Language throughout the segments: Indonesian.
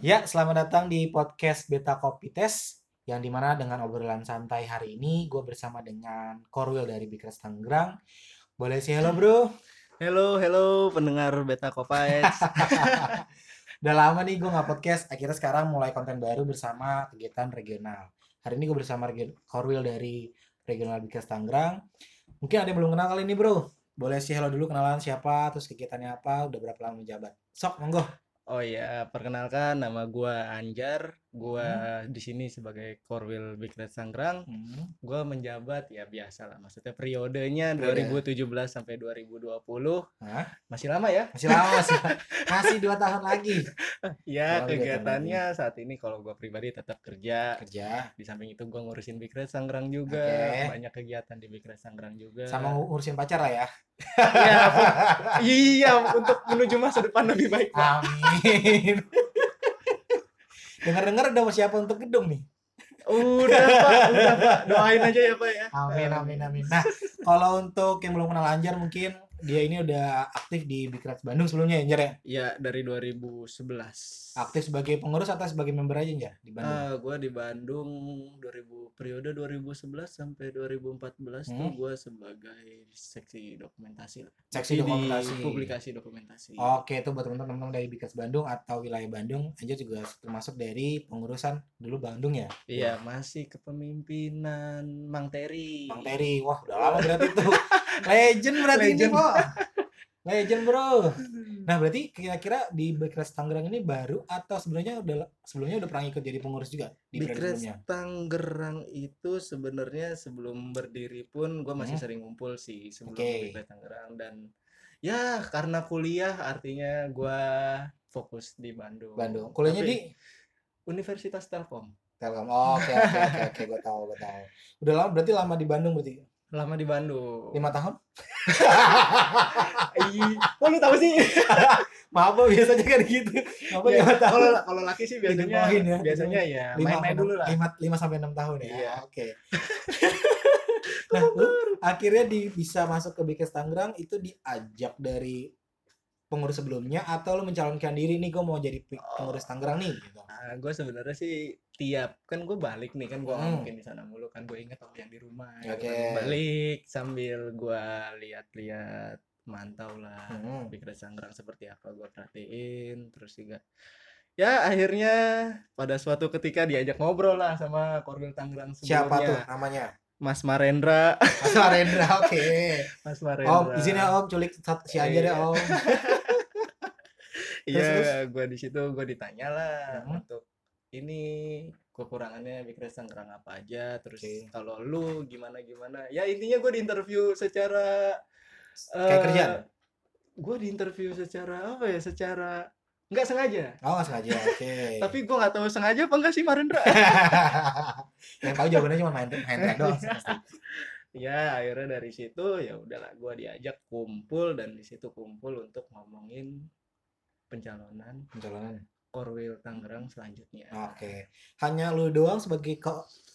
Ya, selamat datang di podcast Beta Kopi Test yang di mana dengan obrolan santai hari ini gue bersama dengan Korwil dari Bikres Tangerang. Boleh sih hello bro? Hello, hello pendengar Beta Kopaets. Udah lama nih gue nggak podcast, akhirnya sekarang mulai konten baru bersama kegiatan regional. Hari ini gue bersama Korwil dari Regional Bikres Tangerang. Mungkin ada yang belum kenal kali ini bro. Boleh sih hello dulu kenalan siapa, terus kegiatannya apa, udah berapa lama menjabat. Sok, monggo. Oh iya, perkenalkan nama gua Anjar. Gua di sini sebagai Korwil Bikret Sanggrang. Hmm. Gua menjabat ya biasa lah. Maksudnya periodenya Periode. 2017 sampai 2020. Hah? Masih lama ya? Masih lama, masih, masih dua tahun lagi. Ya, kegiatannya saat ini kalau gua pribadi tetap kerja. Kerja, Di samping itu gua ngurusin Bikret Sanggrang juga. Oke. Banyak kegiatan di Bikret Sanggrang juga. sama ngurusin pacar lah ya. Iya, Pak. iya, untuk menuju masa depan lebih baik. Amin. Dengar-dengar udah mau siapa untuk gedung nih. Udah, Pak. Udah, Pak. Doain aja ya, Pak ya. Amin, amin, amin. Nah, kalau untuk yang belum kenal Anjar mungkin dia ini udah aktif di Bikrats Bandung sebelumnya ya, Anjar ya? Ya dari 2011. Aktif sebagai pengurus atau sebagai member aja Anjar di Bandung? Ah, gua di Bandung 2000 periode 2011 sampai 2014 tuh Hmm. gua sebagai seksi dokumentasi lah. Seksi Di dokumentasi. publikasi dokumentasi. Oke, itu buat teman-teman dari Bikrats Bandung atau wilayah Bandung, Anjar juga termasuk dari pengurusan dulu Bandung ya. Iya, masih kepemimpinan Mang Teri. Bang Terry, wah udah lama berarti itu. Legend berarti ini, Legend. Pak. Legend, Bro. Nah, berarti kira-kira di Bikres Tangerang ini baru atau sebenarnya udah sebelumnya udah pernah ikut jadi pengurus juga di Bikres? Tangerang itu sebenarnya sebelum berdiri pun gua masih Hmm. sering ngumpul sih sebelum Oke. Bikres Tangerang dan ya karena kuliah artinya gua fokus di Bandung. Bandung. Kuliahnya Tapi di Universitas Telkom. Telkom. Oh, oke oke oke oke gue tahu gue tahu. Udah lama berarti lama di Bandung berarti Lama di Bandung. lima tahun? Kok lu tahu sih? Maaf Bro, biasanya kan gitu. Apa Ya, lima tahun? kalau kalau laki sih biasanya ya, biasanya ya Lima main-main dulu lah. Lima, lima sampai enam tahun ya. Iya. Oke. nah, lu akhirnya di, bisa masuk ke Bikres Tangerang itu diajak dari pengurus sebelumnya atau lu mencalonkan diri nih gue mau jadi pi- pengurus Tangerang nih gitu. Nah, gue sebenarnya sih tiap kan gue balik nih kan gue Hmm. mungkin di sana mulu kan gue inget oh yang di rumah Oke. gitu kan. balik sambil gue lihat-lihat mantau lah Hmm. Bikres Sanggrang seperti apa gue perhatiin terus juga ya akhirnya pada suatu ketika diajak ngobrol lah sama Korwil Tangerang Siapa tuh sebelumnya namanya? Mas Marendra Mas Arendra, oke. Mas Om, Marendra izin ya Om, culik si Anjar ya Iya. Om. Iya, gue di situ gue ditanya lah Hmm. untuk ini kekurangannya Bikres Tangerang apa aja, terus Oke. kalau lu gimana gimana, ya intinya gue diinterview secara Kayak kerjaan? gue diinterview secara apa ya, secara nggak sengaja, Oh, nggak sengaja. Oke. tapi gue nggak tahu sengaja apa enggak sih Marendra. yang tahu jawabannya cuma main main doang ya akhirnya dari situ ya udahlah gue diajak kumpul dan di situ kumpul untuk ngomongin pencalonan Pencalonan. Korwil Tangerang selanjutnya. Oke. Hanya lu doang sebagai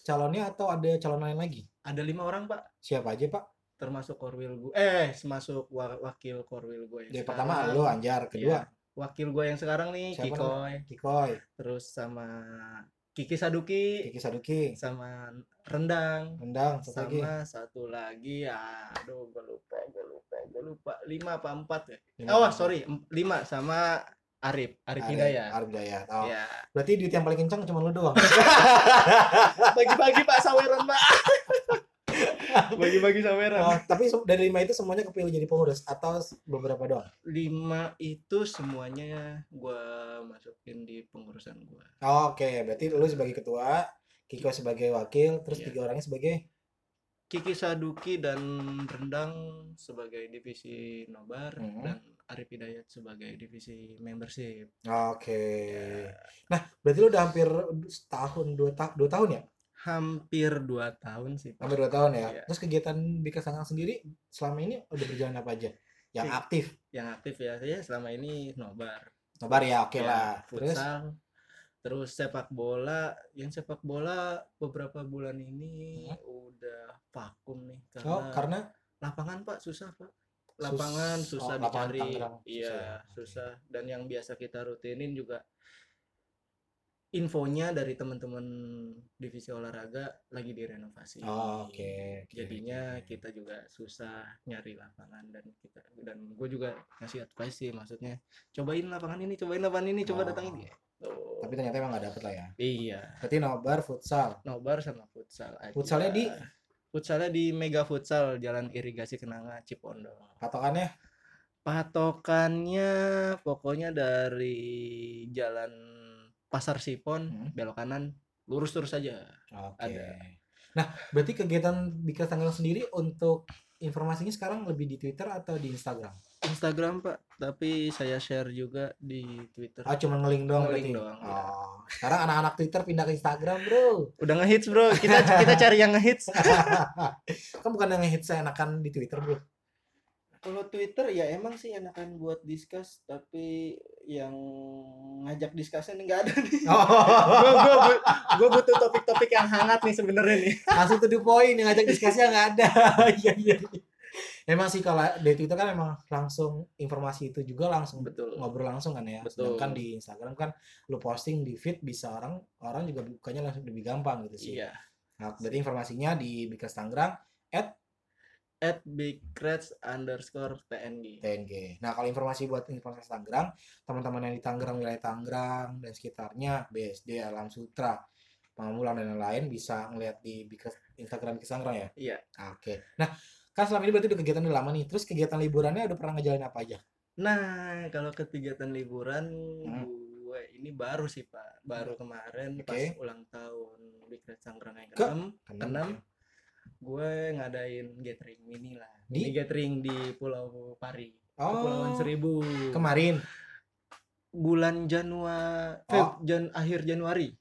calonnya atau ada calon lain lagi? Ada lima orang pak. Siapa aja, Pak? termasuk korwil gue eh termasuk wa- wakil korwil gue yang pertama lu Anjar, kedua Iya. wakil gue yang sekarang nih Siapa Kikoy Kikoy, terus sama Kiki Saduki Kiki Saduki, sama Rendang Rendang, satu lagi. sama satu lagi aduh gue lupa gue lupa gue lupa lima apa empat ya Lima oh sorry lima sama Arif Arif Arif- Hidayat Arif Hidayat. Oh. ya Berarti duit yang paling kencang cuma lu doang. bagi-bagi pak saweran pak bagi-bagi saweran Oh, tapi dari lima itu semuanya kepilih jadi pengurus atau beberapa doang? lima itu semuanya gue masukin di pengurusan gue Oh, Oke, berarti lu sebagai ketua, Kiko sebagai wakil, terus Iya. tiga orangnya sebagai Kiki Saduki dan Rendang sebagai divisi nobar Hmm. dan Arif Hidayat sebagai divisi membership. Oke. Ya, Nah, berarti lu udah hampir setahun, dua, ta dua tahun ya? Hampir dua tahun sih. Pak. Hampir dua tahun ya. Iya. Terus kegiatan Bika Sangang sendiri selama ini udah berjalan apa aja? Yang Iya. aktif. Yang aktif ya saya selama ini nobar. Nobar ya, oke Ya, lah. Terus futsal. Terus sepak bola, yang sepak bola beberapa bulan ini Hmm. udah vakum nih karena, oh, karena lapangan Pak susah Pak. Lapangan Sus- susah oh, dicari. Tangerang susah Iya, ya. Susah. Dan yang biasa kita rutinin juga infonya dari teman-teman divisi olahraga lagi direnovasi. Oh, oke. oke, Jadinya oke. kita juga susah nyari lapangan dan kita dan gue juga ngasih advice sih maksudnya cobain lapangan ini, cobain lapangan ini, Oh. coba datangin gitu. Tapi ternyata emang gak dapet lah ya. Iya, Berarti nobar futsal. nobar sama futsal aja. Futsalnya di? Futsalnya di Mega Futsal Jalan Irigasi Kenanga Cipondo. Patokannya Patokannya pokoknya dari Jalan Pasar Sipon Hmm. belok kanan lurus terus aja. Oke. Ada. Nah, berarti kegiatan Bikers Tangerang sendiri untuk informasinya sekarang lebih di Twitter atau di Instagram? Instagram Pak, tapi saya share juga di Twitter. Ah, cuma ngeling doang Ngeling berarti. doang, ya. Oh, sekarang anak-anak Twitter pindah ke Instagram, Bro. Udah ngehits bro, kita kita cari yang ngehits. kan bukan yang hits enakan di Twitter, Bro. Kalau Twitter ya emang sih enakan buat discuss, tapi yang ngajak discussion nggak ada nih. Oh, gue gue gue butuh topik-topik yang hangat nih sebenarnya nih. langsung to the point yang ngajak diskusi nggak ada. Iya, iya. iya. Emang sih kalau di Twitter kan emang langsung informasi itu juga langsung Betul. ngobrol langsung kan ya. Betul. Sedangkan di Instagram kan lu posting di feed bisa orang orang juga bukanya langsung lebih gampang gitu sih. Iya. Nah, berarti informasinya di Bikers Tangerang At big underscore TNG. TNG. Nah, kalau informasi buat informasi Tangerang, teman-teman yang di Tangerang, wilayah Tangerang dan sekitarnya, BSD, Alam Sutra, Pamulang dan lain-lain bisa ngeliat di Bikers Instagram Bikers Tangerang ya? Iya. Oke. Nah, kan selama ini berarti udah kegiatan udah lama nih. Terus kegiatan liburannya udah pernah ngejalanin apa aja? Nah, kalau kegiatan liburan Hmm. gue ini baru sih Pak, baru kemarin pas Oke. ulang tahun Big Red yang Ke- ke-6 Kan Keenam. Gue ngadain gathering mini lah. Di? Mini gathering di Pulau Pari, Oh, Kepulauan Seribu. kemarin Bulan Januari, Oh. Jan akhir Januari.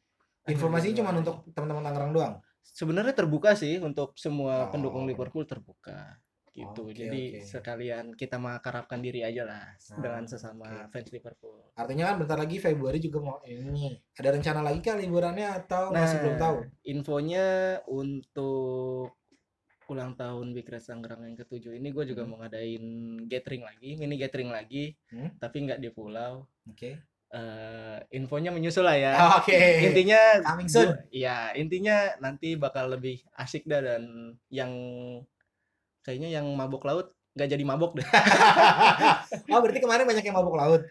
Akhir informasinya cuma untuk teman-teman Tangerang doang. sebenarnya terbuka sih untuk Oh. semua pendukung Liverpool terbuka gitu. Oke, Jadi oke. sekalian kita mengakrabkan diri aja lah Ah, dengan sesama oke. fans Liverpool. Artinya kan bentar lagi Februari juga mau ini. Ada rencana lagi kah liburannya atau masih belum tahu? Infonya untuk ulang tahun Big Red Sanggerang yang ketujuh ini gue juga Hmm. mau ngadain gathering lagi, mini gathering lagi, Hmm. tapi nggak di pulau. Oke. Eh, infonya menyusul lah ya. Oke. Intinya, Coming soon. gua- ya intinya nanti bakal lebih asik dah dan yang kayaknya yang mabok laut nggak jadi mabok deh. oh, berarti kemarin banyak yang mabuk laut.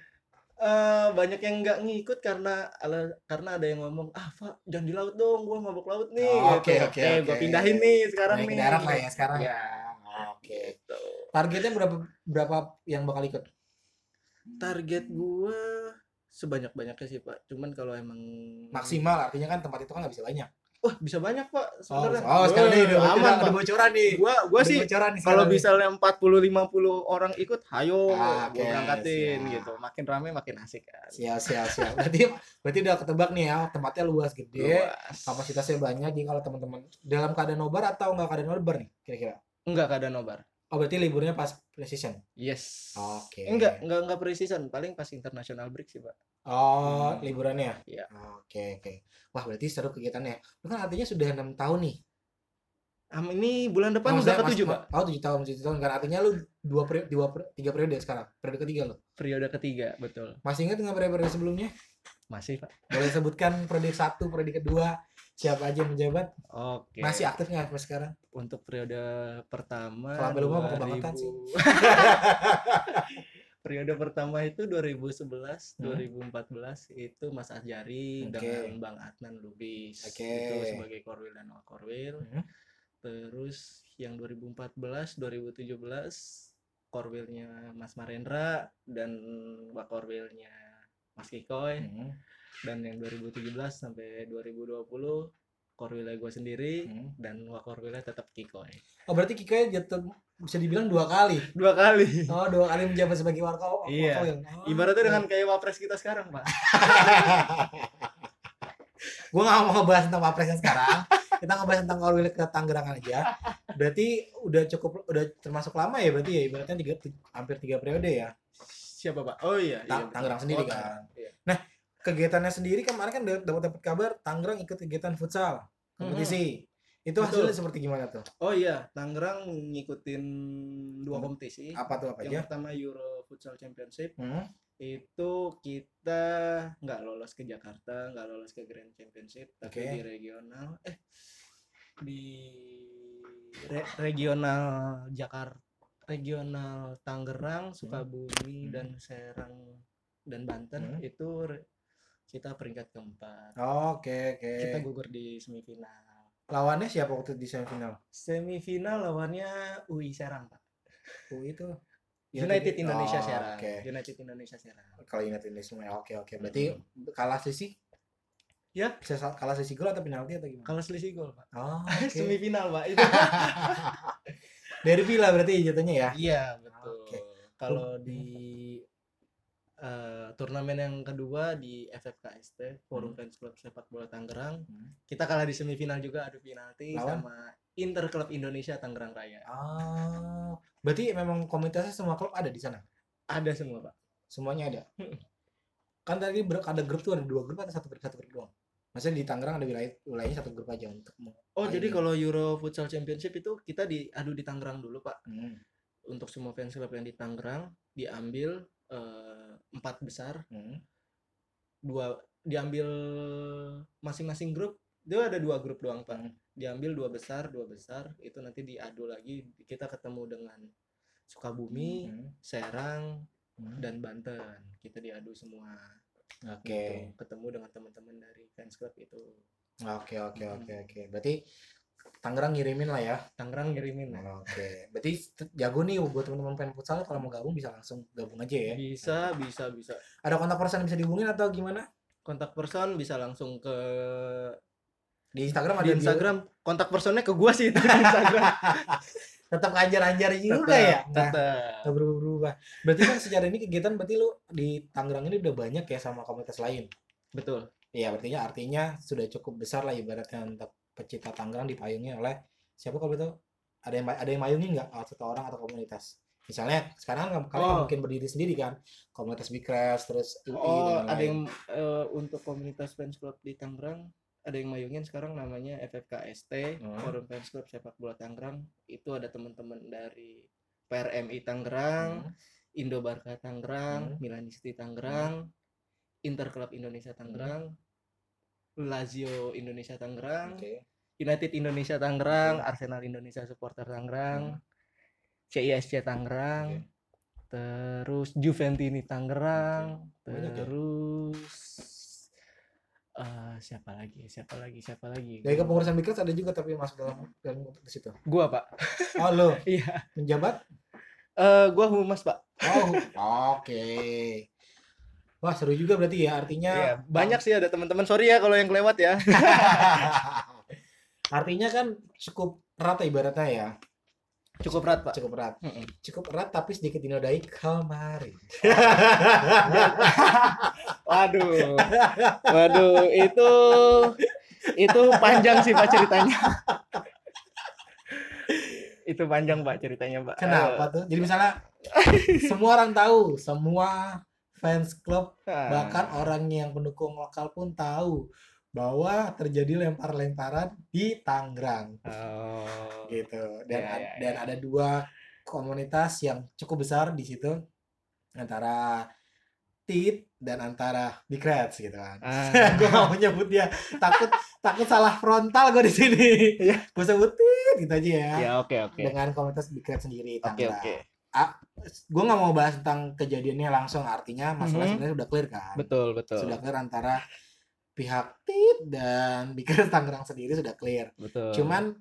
Eh, banyak yang nggak ngikut karena ala- karena ada yang ngomong ah Pak jangan di laut dong gua mabok laut nih Oh, gitu. oke, oke, eh oke. gua pindahin nih sekarang Naik nih darat lah ya sekarang Ya. ya. Oke. Gitu. Targetnya berapa berapa yang bakal ikut? target gua sebanyak-banyaknya sih Pak cuman kalau emang Maksimal artinya kan tempat itu kan nggak bisa banyak. Wah bisa banyak Pak Oh, sebenarnya oh sekarang nih udah, udah, aman ada Pak bocoran nih. gua gua sih kalau misalnya 40 50 orang ikut hayo Ah, gua oke, berangkatin siap. gitu makin rame makin asik kan Siap, siap, siap. Berarti berarti udah ketebak nih ya, tempatnya luas gede, Luas. kapasitasnya banyak. Jadi kalau teman-teman dalam keadaan nobar atau nggak keadaan nobar nih kira-kira? enggak keadaan nobar Oh, berarti liburnya pas precision. yes Oke. enggak enggak enggak pre-season paling pas international break sih Pak Oh, Hmm. liburannya? Iya. Oke, oke. Wah, berarti seru kegiatannya. Itu kan artinya sudah enam tahun nih. Am ini bulan depan Oh, udah ketujuh pak. Oh, tujuh tahun, tujuh tahun. Kan artinya lu dua, peri- dua per- tiga periode sekarang. Periode ketiga lo. Periode ketiga betul. Masih ingat dengan periode sebelumnya? Masih pak. Boleh sebutkan periode satu, periode kedua, siapa aja yang menjabat? Oke. Masih aktif nggak sampai sekarang? Untuk periode pertama. Kalau lupa mau kebangetan 2000 sih. periode pertama itu 2011, Hmm. 2014 itu Mas Ajari Oke. dengan Bang Adnan Lubis Oke. itu sebagai Korwil dan Wakorwil. Hmm. Terus yang 2014, 2017 Korwilnya Mas Marendra dan Wakorwilnya Mas Kikoy. Hmm. dan yang 2017 sampai 2020 korwilnya gue sendiri Hmm. dan wakorwilnya tetap Kikoy Oh, berarti Kikoy jatuh bisa dibilang dua kali. dua kali Oh, dua kali menjabat sebagai warkau. Iya. Oh, ibaratnya dengan kayak wapres kita sekarang pak gue gak mau ngebahas tentang wapresnya sekarang kita ngebahas tentang Korwil ke Tangerang aja berarti udah cukup udah termasuk lama ya berarti ya ibaratnya tiga, ti- hampir tiga periode ya siapa pak? Oh iya, Ta- iya Tangerang sendiri Oh, kan. Iya. nah kegiatannya sendiri kemarin kan dapat dapat kabar Tangerang ikut kegiatan futsal kompetisi. Itu Betul. hasilnya seperti gimana tuh? Oh iya. Tangerang ngikutin dua kompetisi. Apa tuh apa yang aja? pertama Euro Futsal Championship. Hmm, itu kita nggak lolos ke Jakarta, nggak lolos ke Grand Championship, tapi Oke. di regional, eh di re- regional Jakarta, regional Tangerang, Sukabumi Hmm. dan Serang dan Banten Hmm. itu kita peringkat keempat. Oke, oke. Kita gugur di semifinal. Lawannya siapa waktu di semifinal? Semifinal lawannya UI Serang, Pak. Oh, itu. United Indonesia Oh, Serang. Oke. United Indonesia Serang. Kalau United Indonesia ya, oke oke. Berarti kalah sisi Ya. bisa sa- kalah sisi gol atau penalti atau gimana? Kalah selisih gol, Pak. Oh, oke. Semifinal, Pak. Itu. Derby lah berarti jatuhnya ya. Iya, betul. Oke. Kalau di eh, turnamen yang kedua di FFKST Forum Hmm. Fans Club Sepak Bola Tangerang, Hmm. kita kalah di semifinal juga adu penalti Lawan? sama Inter Club Indonesia Tangerang Raya. Oh, berarti memang komunitasnya semua klub ada di sana. Ada semua, Pak. Semuanya ada. Mm-mm. Kan tadi ada grup tuh ada dua grup atau satu grup satu grup doang. Maksudnya di Tangerang ada wilayah wilayahnya satu grup aja untuk. Oh, jadi kalau Euro Futsal Championship itu kita diadu di Tangerang dulu, Pak. Hmm. Untuk semua fans club yang di Tangerang diambil eh, empat besar Hmm. dua diambil masing-masing grup itu ada dua grup doang pak Hmm. diambil dua besar dua besar itu nanti diadu lagi kita ketemu dengan Sukabumi Hmm. Serang Hmm. dan Banten kita diadu semua Oke. gitu. ketemu dengan teman-teman dari fans club itu Oke oke Hmm. oke oke. Berarti Tangerang ngirimin lah ya. Tangerang ngirimin lah Oke. Berarti t- jago nih buat teman-teman fan futsal kalau mau gabung bisa langsung gabung aja ya. bisa bisa bisa Ada kontak person yang bisa dihubungin atau gimana? kontak person bisa langsung ke Di Instagram ada di. Instagram kontak personnya ke gua sih itu di Instagram Tetap anjar-anjar juga ya. Nah, tetap nggak berubah-ubah. Berarti kan secara ini kegiatan berarti lu di Tangerang ini udah banyak ya sama komunitas lain. betul Iya, artinya artinya sudah cukup besar lah ibaratnya untuk pecinta Tangerang dipayungi oleh siapa kalau itu ada yang ada yang mayungi nggak atau satu orang atau komunitas misalnya sekarang kan kalian Oh. mungkin berdiri sendiri kan komunitas Big Crash terus UI Oh, dan ada lain-lain. yang eh, untuk komunitas fans club di Tangerang, ada yang mayungin sekarang namanya FFKST, Hmm. Forum Fans Club Sepak Bola Tangerang. Itu ada teman-teman dari PRMI Tangerang, Hmm, Indo Barca Tangerang, Hmm. Milanisti Tangerang, Inter Club Indonesia Tangerang, Lazio Indonesia Tangerang, oke United Indonesia Tangerang, Oke. Arsenal Indonesia Supporter Tangerang, CISC Tangerang, Oke. terus Juventini Tangerang, Banyak ya? terus eh, siapa lagi? Siapa lagi? Siapa lagi? dari kepengurusan Big Crash ada juga tapi masuk dalam dalam di situ Gua, Pak. oh lo Iya. menjabat Eh, gua humas, Pak. oh oke wah seru juga berarti ya artinya Iya, banyak sih ada teman-teman. Sorry ya kalau yang kelewat ya. artinya kan cukup erat ya ibaratnya ya Cukup berat, Pak. cukup erat Mm-mm. cukup erat tapi sedikit dinodai kemarin Waduh. Waduh, itu itu panjang sih Pak ceritanya. itu panjang Pak ceritanya, Pak. Kenapa tuh? Jadi misalnya semua orang tahu, semua fans klub Ah. bahkan orang yang pendukung lokal pun tahu bahwa terjadi lempar-lemparan di Tangerang Oh. gitu. Dan Ya, ad- ya, dan ya. ada dua komunitas yang cukup besar di situ antara Tit dan antara Big Reds gitu kan. Ah. gue gak mau nyebut dia takut takut salah frontal gue di sini. Iya. gue sebut Tit gitu aja ya. Ya, oke oke. Dengan komunitas Big Reds sendiri Tangerang oke. gue nggak mau bahas tentang kejadiannya langsung artinya masalah Mhm. sebenarnya sudah clear kan Betul betul. sudah clear antara pihak tit dan Bikers Tangerang sendiri sudah clear Betul. cuman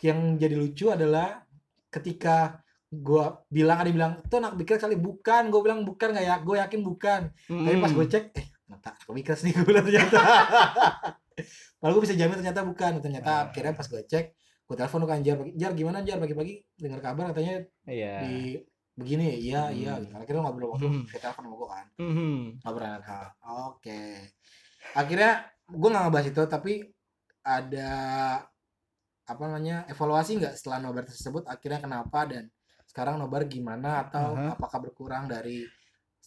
yang jadi lucu adalah ketika gue bilang ada bilang itu anak Bikers kali bukan gue bilang bukan nggak ya gue yakin bukan tapi pas Mm. gue cek eh ternyata anak Bikers nih gue bilang ternyata Padahal gue bisa jamin ternyata bukan ternyata Ah. akhirnya pas gue cek gue telepon kan Jar pagi Jar gimana Jar pagi-pagi dengar kabar katanya Iya. di begini iya iya Hmm. gitu. akhirnya ngobrol waktu Hmm. via telepon sama gue kan Mhm. ngobrol hal oke akhirnya gue nggak ngebahas itu tapi ada apa namanya evaluasi nggak setelah nobar tersebut akhirnya kenapa dan sekarang nobar gimana atau Aha. apakah berkurang dari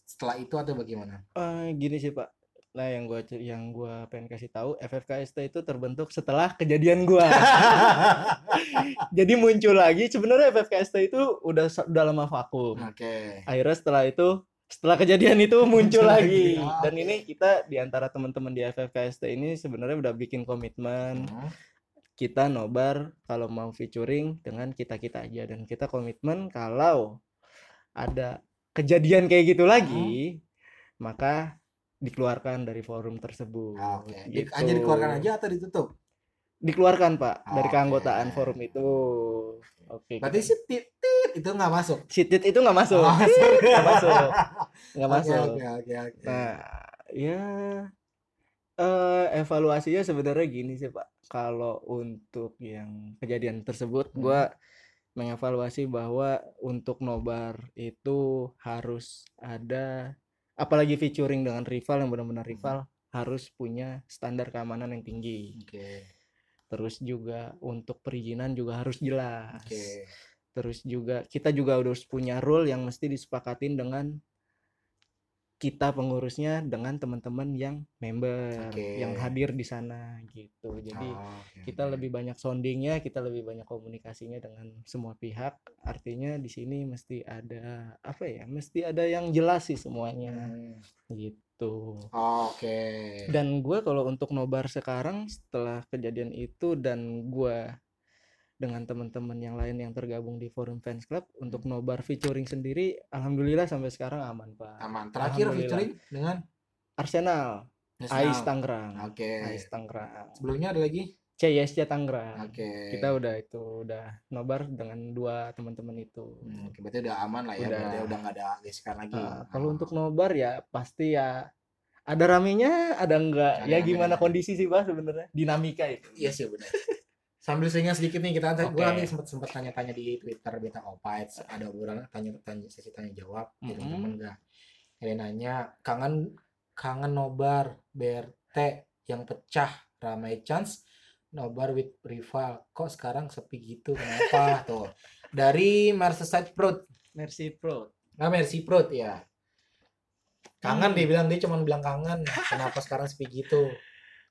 setelah itu atau bagaimana Eh, gini sih Pak. Nah yang gua cer- yang gua pengen kasih tahu FFKST itu terbentuk setelah kejadian gua. Jadi muncul lagi sebenarnya FFKST itu udah udah lama vakum. oke Akhirnya setelah itu setelah kejadian itu muncul lagi. dan ini kita di antara teman-teman di FFKST ini sebenarnya udah bikin komitmen Hmm. kita nobar kalau mau featuring dengan kita-kita aja dan kita komitmen kalau ada kejadian kayak gitu lagi maka dikeluarkan dari forum tersebut Ah, Oke. Di- gitu. Aja dikeluarkan aja atau ditutup? Dikeluarkan pak dari Oke. keanggotaan forum itu oke Berarti kita- sih tit-tit itu nggak masuk. Shitit itu nggak masuk Oh, masuk. nggak masuk nggak Oke, masuk Oke, oke, oke. Nah, ya eh evaluasinya sebenarnya gini sih Pak. Kalau untuk yang kejadian tersebut, Hmm. gua mengevaluasi bahwa untuk nobar itu harus ada, apalagi featuring dengan rival yang benar-benar Hmm. rival, harus punya standar keamanan yang tinggi. Oke. Terus juga untuk perizinan juga harus jelas. Oke. Terus juga kita juga harus punya rule yang mesti disepakatin dengan kita pengurusnya dengan teman-teman yang member Oke. yang hadir di sana gitu. Jadi Oh, oke, kita lebih banyak soundingnya, kita lebih banyak komunikasinya dengan semua pihak. Artinya di sini mesti ada apa ya? Mesti ada yang jelas sih semuanya Hmm. gitu. Oke. Dan gue kalau untuk nobar sekarang setelah kejadian itu dan gue dengan teman-teman yang lain yang tergabung di forum fans club untuk nobar featuring sendiri, alhamdulillah sampai sekarang aman pak. Aman. Terakhir featuring dengan Arsenal, Nasional. Ais Tangerang, Oke. Ais Tangerang, Sebelumnya ada lagi? CISC Tangerang. Oke. Kita udah itu udah nobar dengan dua teman-teman itu. Hmm, oke, berarti udah aman lah ya. Udah. Berarti udah nggak ada gesekan lagi. Nah, kalau untuk nobar ya pasti ya ada ramenya, ada enggak. Ada ya gimana ada. kondisi sih Pak sebenarnya? Dinamika itu. Iya sih benar. Sambil seingat sedikit nih kita gue Oke. nanti sempat sempat tanya-tanya di Twitter Beta Opites ada obrolan tanya-tanya sesi tanya jawab di Mm-mm. teman-teman enggak. Ada nanya kangen kangen nobar BRT yang pecah ramai chance nobar with rival. Kok sekarang sepi gitu? Kenapa? Tuh. Dari Merseyside Prod Mercy Pro. nah Mercy Prod ya. Kangen Hmm. dia bilang dia cuma bilang kangen. Kenapa sekarang sepi gitu?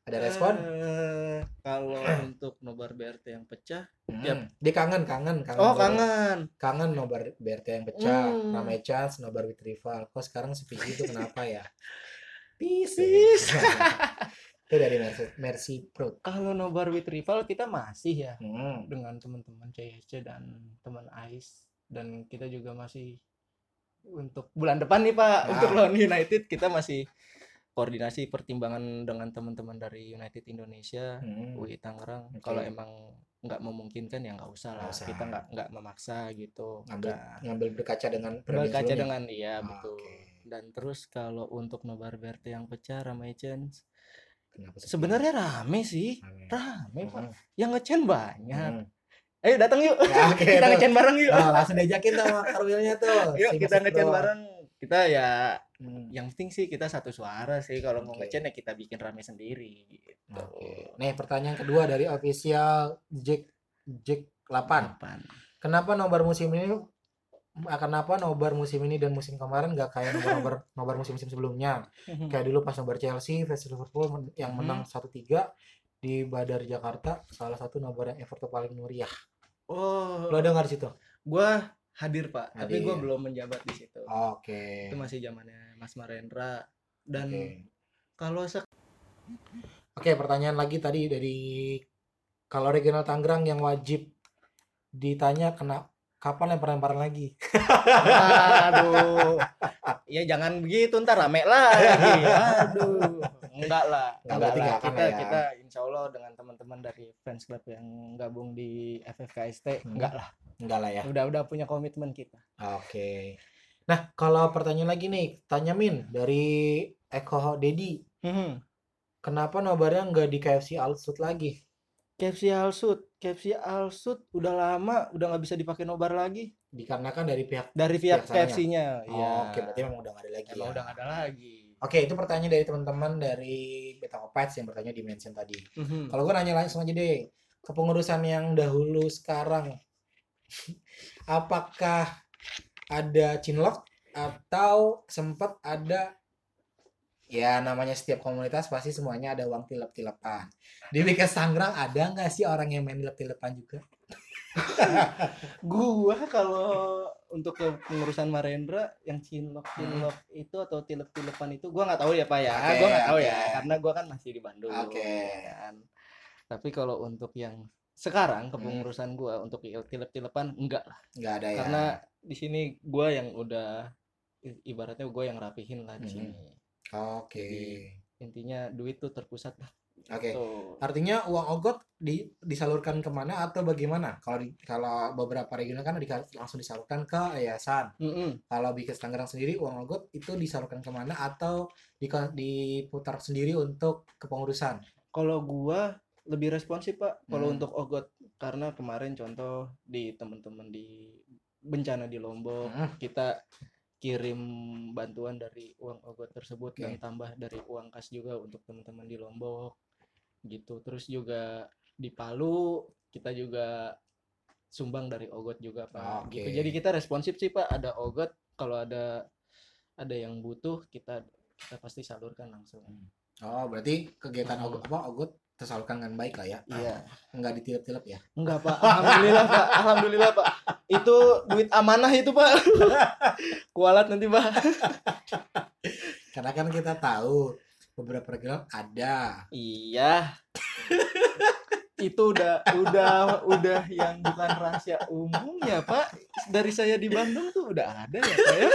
Ada respon? Eh, kalau untuk nobar BRT yang pecah, Hmm, Yap. dia kangen kangen kangen oh kangen. kangen nobar BRT yang pecah. Hmm. ramai chance nobar with rival. Kok sekarang sepi gitu? Kenapa ya? Dari Mercy Pro Kalau nobar with rival kita masih ya hmm. dengan teman-teman CSC dan teman AIS dan kita juga masih untuk bulan depan nih Pak Nah. untuk lawan United kita masih koordinasi pertimbangan dengan teman-teman dari United Indonesia Hmm. UI Tangerang Oke. kalau emang nggak memungkinkan ya nggak usah lah usah. kita nggak nggak memaksa gitu ngambil ngambil berkaca dengan berkaca dengan iya Ah, betul oke. dan terus kalau untuk nobar BRT yang pecah ramai chance Kenapa sepi? sebenarnya rame sih Rame. rame pak Hmm. yang ngecen banyak Hmm. ayo datang yuk Ya, kita ngecen bareng yuk Nah, langsung diajakin sama Karwilnya tuh yuk kita ngecen bareng kita ya Hmm. yang penting sih kita satu suara sih kalau mau Oke. ngecen ya kita bikin rame sendiri gitu Oke. Nih pertanyaan kedua dari official Jack Jack 8. Apaan? Kenapa nobar musim ini ah, kenapa nobar musim ini dan musim kemarin nggak kayak nobar-nobar nobar musim-musim sebelumnya? Kayak dulu pas nobar Chelsea versus Liverpool yang Hmm. menang 1-3 di Badar Jakarta, salah satu nobar yang effort paling meriah. oh Lo ada nggak di situ? gua hadir pak tapi gua Hadir. belum menjabat di situ Oke. itu masih zamannya Mas Marendra dan Oke. kalau sek Oke, pertanyaan lagi tadi dari kalau regional Tangerang yang wajib ditanya kena kapan lempar-lemparan lagi? aduh ya jangan begitu ntar rame lagi aduh enggak lah Enggak, enggak lah kita ya. kita insya Allah dengan teman-teman dari fans club yang gabung di FFKST Hmm. enggak lah Enggak lah ya. udah udah punya komitmen kita Oke. Nah, kalau pertanyaan lagi nih, tanya Min dari Eko Dedi, Hmm. kenapa nobarnya nggak di KFC Alsut lagi? KFC Alsut KFC Alsut udah lama udah nggak bisa dipakai nobar lagi Dikarenakan dari pihak dari pihak Pihak sananya. KFC-nya Oh, ya Oke, berarti memang udah nggak ada lagi emang ya. udah nggak ada lagi Oke, itu pertanyaan dari teman-teman dari Beta Opets yang bertanya di mention tadi. Mhm. Kalau gue nanya langsung aja deh, kepengurusan yang dahulu sekarang, apakah ada cinlok atau sempat ada ya namanya setiap komunitas pasti semuanya ada uang tilep-tilepan. Di Bikas Tangerang ada nggak sih orang yang main tilep-tilepan juga? gua kalau untuk ke pengurusan Marendra yang cinlok cinlok itu atau tilep tilepan itu gua nggak tahu ya pak ya Oke, gua nggak tahu oke. ya karena gua kan masih di Bandung Oke. ya kan tapi kalau untuk yang sekarang Hmm. kepengurusan gua untuk tilep tilepan enggak lah nggak ada ya karena di sini gua yang udah ibaratnya gua yang rapihin lah di sini oke. Jadi, intinya duit tuh terpusat lah. Oke. Tuh. Artinya uang ogot di, disalurkan ke mana atau bagaimana? Kalau di, kalau beberapa regional kan di- langsung disalurkan ke yayasan. Mm-mm. kalau Bikes Tangerang sendiri uang ogot itu disalurkan ke mana atau di, diputar sendiri untuk kepengurusan? Kalau gua lebih responsif pak kalau Hmm. untuk ogot. Karena kemarin contoh di teman-teman di bencana di Lombok Hmm. kita kirim bantuan dari uang ogot tersebut Oke. dan tambah dari uang kas juga untuk teman-teman di Lombok gitu. Terus juga di Palu kita juga sumbang dari ogot juga pak gitu. Oke. jadi kita responsif sih pak. Ada ogot kalau ada ada yang butuh kita kita pasti salurkan langsung. Oh berarti kegiatan Hmm. ogot apa ogot tersalurkan dengan baik lah ya? Iya. Nggak ditilep-tilep ya? Enggak pak, alhamdulillah pak, alhamdulillah pak. Itu duit amanah itu pak. Kualat nanti pak. karena kan kita tahu beberapa regional ada Iya. itu udah udah udah yang bukan rahasia umum ya pak. Dari saya di Bandung tuh udah ada ya pak ya.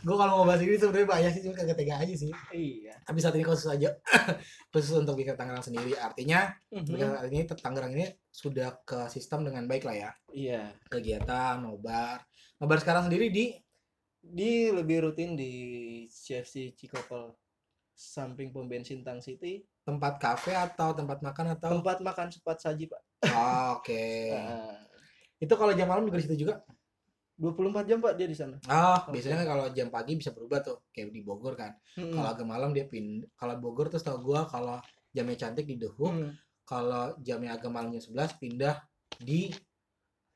Gue kalau mau bahas ini sebenarnya banyak sih cuma kagak tega aja sih. Iya. tapi saat ini khusus aja khusus untuk Bikes Tangerang sendiri. Artinya Mhm. Saat ini Tangerang ini sudah ke sistem dengan baik lah ya. Iya. kegiatan nobar. Nobar sekarang sendiri di? Di lebih rutin di CFC Cikokol samping pom bensin Tang City. Tempat kafe atau tempat makan atau? Tempat makan cepat saji pak. Oke. Nah, itu kalau jam malam juga di situ juga 24 jam pak dia di sana? Oh Oke. biasanya kalau jam pagi bisa berubah tuh kayak di Bogor kan. Mm-mm. kalau agak malam dia pindah kalau Bogor tuh tau gua kalau jamnya cantik di Dehuk Mm. kalau jamnya agak malam jam 11 pindah di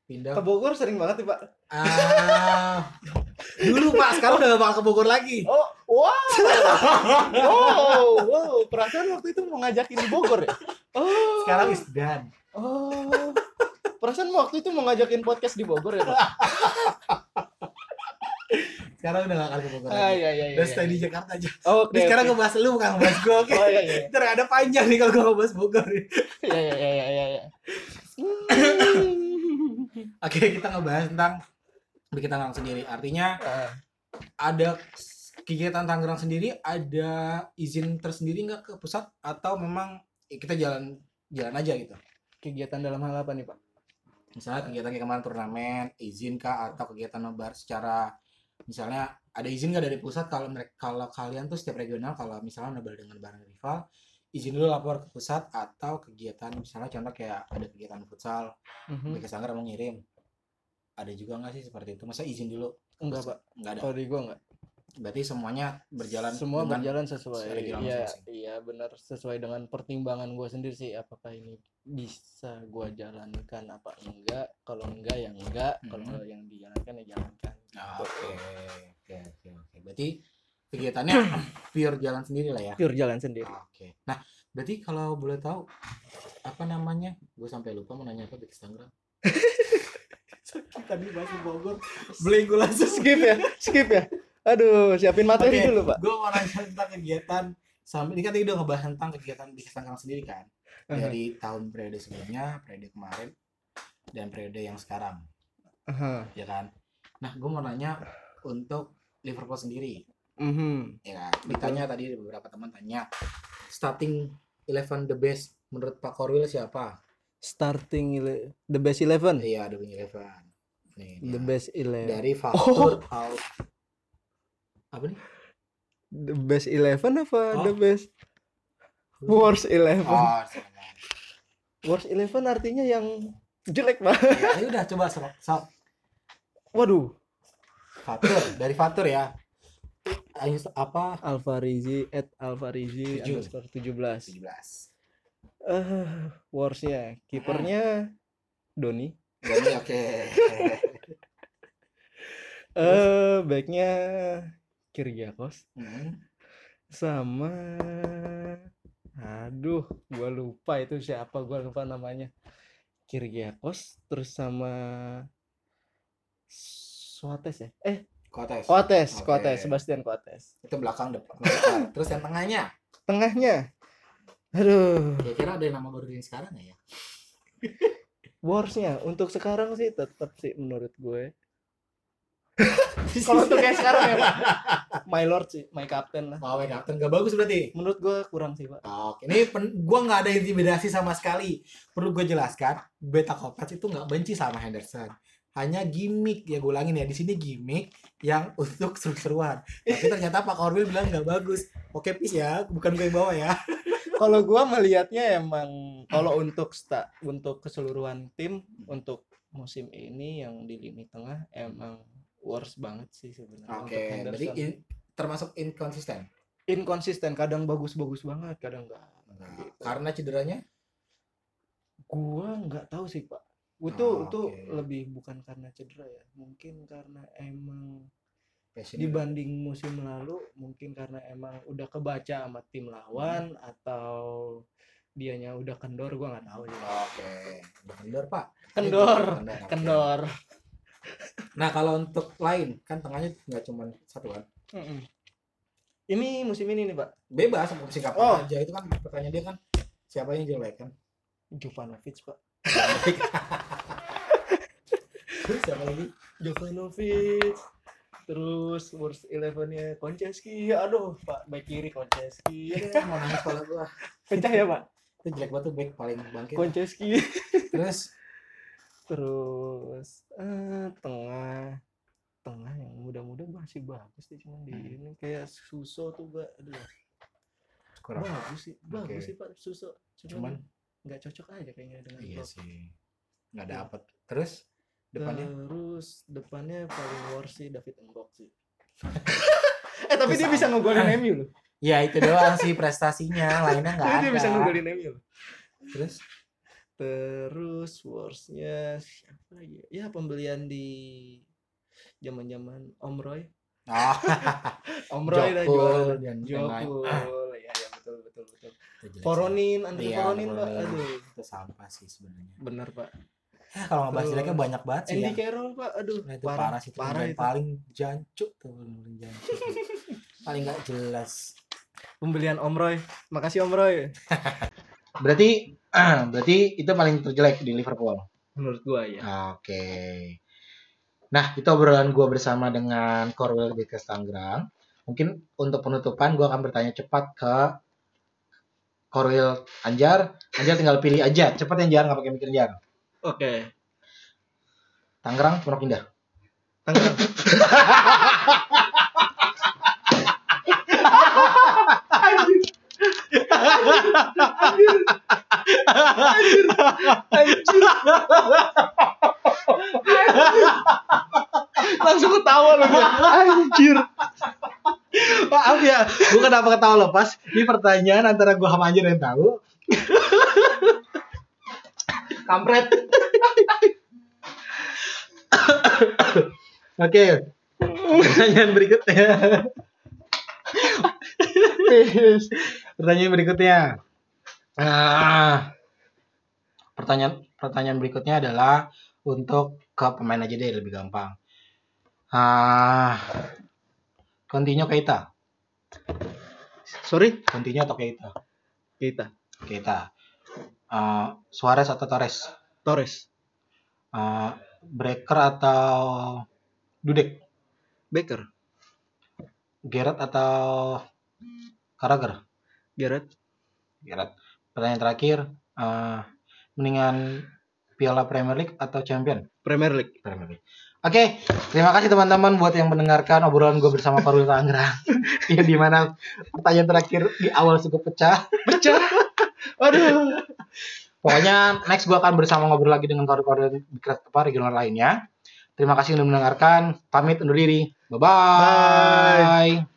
pindah ke Bogor sering banget nih pak. Ah. Dulu pak sekarang udah gak bakal ke Bogor lagi. Oh wow. Wow wow. Perasaan waktu itu mau ngajakin di Bogor ya? Oh sekarang is done. Oh perasaan waktu itu mau ngajakin podcast di Bogor ya pak sekarang udah gak akan ke Bogor ah iya iya iya udah stay di Jakarta aja. Oke Ini sekarang oke. ngebahas lu bukan ngebahas gue oke. Oh iya iya. Ntar ada panjang nih kalau gue ngebahas Bogor iya iya iya iya iya. Oke kita ngebahas tentang bikin Tangerang sendiri. Artinya Ah, ada kegiatan Tangerang sendiri ada izin tersendiri nggak ke pusat? Atau memang ya kita jalan jalan aja gitu? Kegiatan dalam hal apa nih pak misalnya kegiatan kayak kemarin turnamen izin kah atau kegiatan nobar secara misalnya ada izin nggak dari pusat? Kalau mereka kalau kalian tuh setiap regional kalau misalnya nobar dengan barang rival izin dulu lapor ke pusat atau kegiatan misalnya contoh kayak ada kegiatan futsal Mhm. Bika Sanggar mau ngirim. Ada juga nggak sih seperti itu? Masa izin dulu? Enggak pak. nggak ada? Kalau di gua enggak berarti semuanya berjalan semua berjalan sesuai iya iya benar sesuai dengan pertimbangan gue sendiri sih apakah ini bisa gue jalankan apa enggak kalau enggak ya enggak kalau Mhm. yang dijalankan ya jalankan Ah, oke oke oke oke berarti kegiatannya pure jalan sendiri lah ya pure jalan sendiri Oke. Nah, berarti kalau boleh tahu apa namanya? Gue sampai lupa mau nanya apa di Tangerang. Tadi masih Bogor. Beli gue langsung. skip ya skip ya aduh siapin materi Oke, dulu pak Gue mau nanya tentang kegiatan sampai ini kan tadi udah ngebahas tentang kegiatan di Tangerang sendiri kan. Aha. Dari tahun periode sebelumnya, periode kemarin, dan periode yang sekarang, Aha. ya kan? Nah, gue mau nanya untuk Liverpool sendiri, Mhm. ya kan? Ditanya tadi beberapa teman tanya starting eleven the best menurut Pak Korwil siapa? starting the best eleven Iya, The Wing Eleven. Nih, the dia. best eleven dari faktur out. Apa nih? the best eleven apa Oh. the best worst eleven Oh, worst eleven artinya yang jelek pak ya, ya udah coba sok, sok. waduh Faktur dari faktur ya. Ayo apa? Alfarizi at Alfarizi Tujuh. underscore 17 17. Eh, worstnya kipernya Doni Jadi oke. eh backnya Kyrgiakos Hmm. sama aduh gua lupa itu siapa gua lupa namanya Kyrgiakos terus sama Suarez ya eh Kotes. Coates Oke. Coates Sebastian Coates Itu belakang depan. depan. Terus yang tengahnya. tengahnya aduh Kira-kira ada yang nama baru yang sekarang ya? Warsnya untuk sekarang sih tetap sih menurut gue kalau untuk kayak sekarang ya pak my lord sih my captain lah Oh, Captain gak bagus berarti. menurut gue kurang sih pak Oke, ini pen, gua nggak ada intimidasi sama sekali. Perlu gue jelaskan, Beta Kopac itu nggak benci sama Henderson. Hanya gimmick ya gue ulangin ya di sini gimmick yang untuk seru-seruan. Tapi ternyata Pak Korwil bilang nggak bagus. Oke, peace ya, bukan gue yang bawa ya. kalau gue melihatnya emang kalau untuk sta, untuk keseluruhan tim untuk musim ini yang di lini tengah emang worst banget sih sebenarnya Oke, berarti Henderson. in- termasuk inkonsisten. inconsistent kadang bagus-bagus banget kadang enggak Nah, karena cederanya? gua nggak tahu sih pak itu Oh, itu oke. lebih bukan karena cedera ya mungkin karena emang Passion. dibanding musim lalu mungkin karena emang udah kebaca sama tim lawan Hmm. atau dianya udah kendor gua nggak tahu ya Oke, udah kendor Pak. kendor oke. kendor Nah kalau untuk lain kan tengahnya nggak cuma satu kan. Mm-mm. ini musim ini nih pak Bebas mau kapan Oh. aja itu kan pertanyaan dia kan siapa yang jelek kan? Jovanovic pak Terus siapa lagi? Jovanovic terus worst elevennya Konceski aduh pak back kiri Konceski Iya, mau nangis kalau gua. pecah ya pak Itu jelek banget tuh back paling bangkit. Konceski Terus terus eh, tengah tengah yang muda-muda masih bagus sih cuman di ini kayak Suso tuh pak aduh kurang. bagus sih bagus Oke. sih pak Suso Cuman nggak cocok aja kayaknya dengan iya Klopp. sih. Nggak dapet. Terus depannya terus depannya paling worst sih David Mbok sih eh tapi dia Kesal. bisa ngegolin MU loh ya itu doang sih prestasinya, lainnya nggak ada. dia bisa ngegolin MU Terus terus worstnya siapa lagi ya? ya pembelian di zaman zaman Om Roy oh, Om Roy dah Jokul dan yang lain. Jokul ya ya betul betul betul sih. Poronin Andre Iya, Poronin pak aduh itu sampah sih sebenarnya. bener pak Ya, kalau ngebahas Terus, jeleknya banyak banget sih Andy ya. Carroll pak aduh Nah, itu parah, sih itu parah itu paling jancuk tuh paling jancuk. paling nggak jelas. pembelian Om Roy makasih Om Roy Berarti berarti itu paling terjelek di Liverpool. menurut gua ya Oke. Nah, itu obrolan gue bersama dengan Korwil Bikes Tangerang. Mungkin untuk penutupan gue akan bertanya cepat ke Korwil Anjar. Anjar tinggal pilih aja. Cepat Anjar, nggak pakai mikir Anjar. oke Tangerang, Pondok Indah. Tangerang langsung ketawa loh anjir Maaf ya, gue kenapa ketawa lepas? Ini pertanyaan antara gue sama Anjar yang tahu. Kampret. Oke. Pertanyaan berikutnya. pertanyaan berikutnya. Ah, pertanyaan pertanyaan berikutnya adalah untuk ke pemain aja deh lebih gampang. Ah, Coutinho Keita. sorry Coutinho atau Keita? kita Keita. Uh, Suarez atau Torres? Torres Uh, Breaker atau Dudek? Baker Gerrard atau Carragher? Gareth Gerrard. Pertanyaan terakhir, uh, mendingan Piala Premier League atau Champion? Premier League Premier League. Oke, terima kasih teman-teman buat yang mendengarkan obrolan gue bersama Parul Tangerang. ya di mana pertanyaan terakhir di awal cukup pecah. pecah aduh Pokoknya next gue akan bersama ngobrol lagi dengan koordinator apa regional lainnya. Terima kasih sudah mendengarkan. Pamit undur diri. Bye-bye. Bye.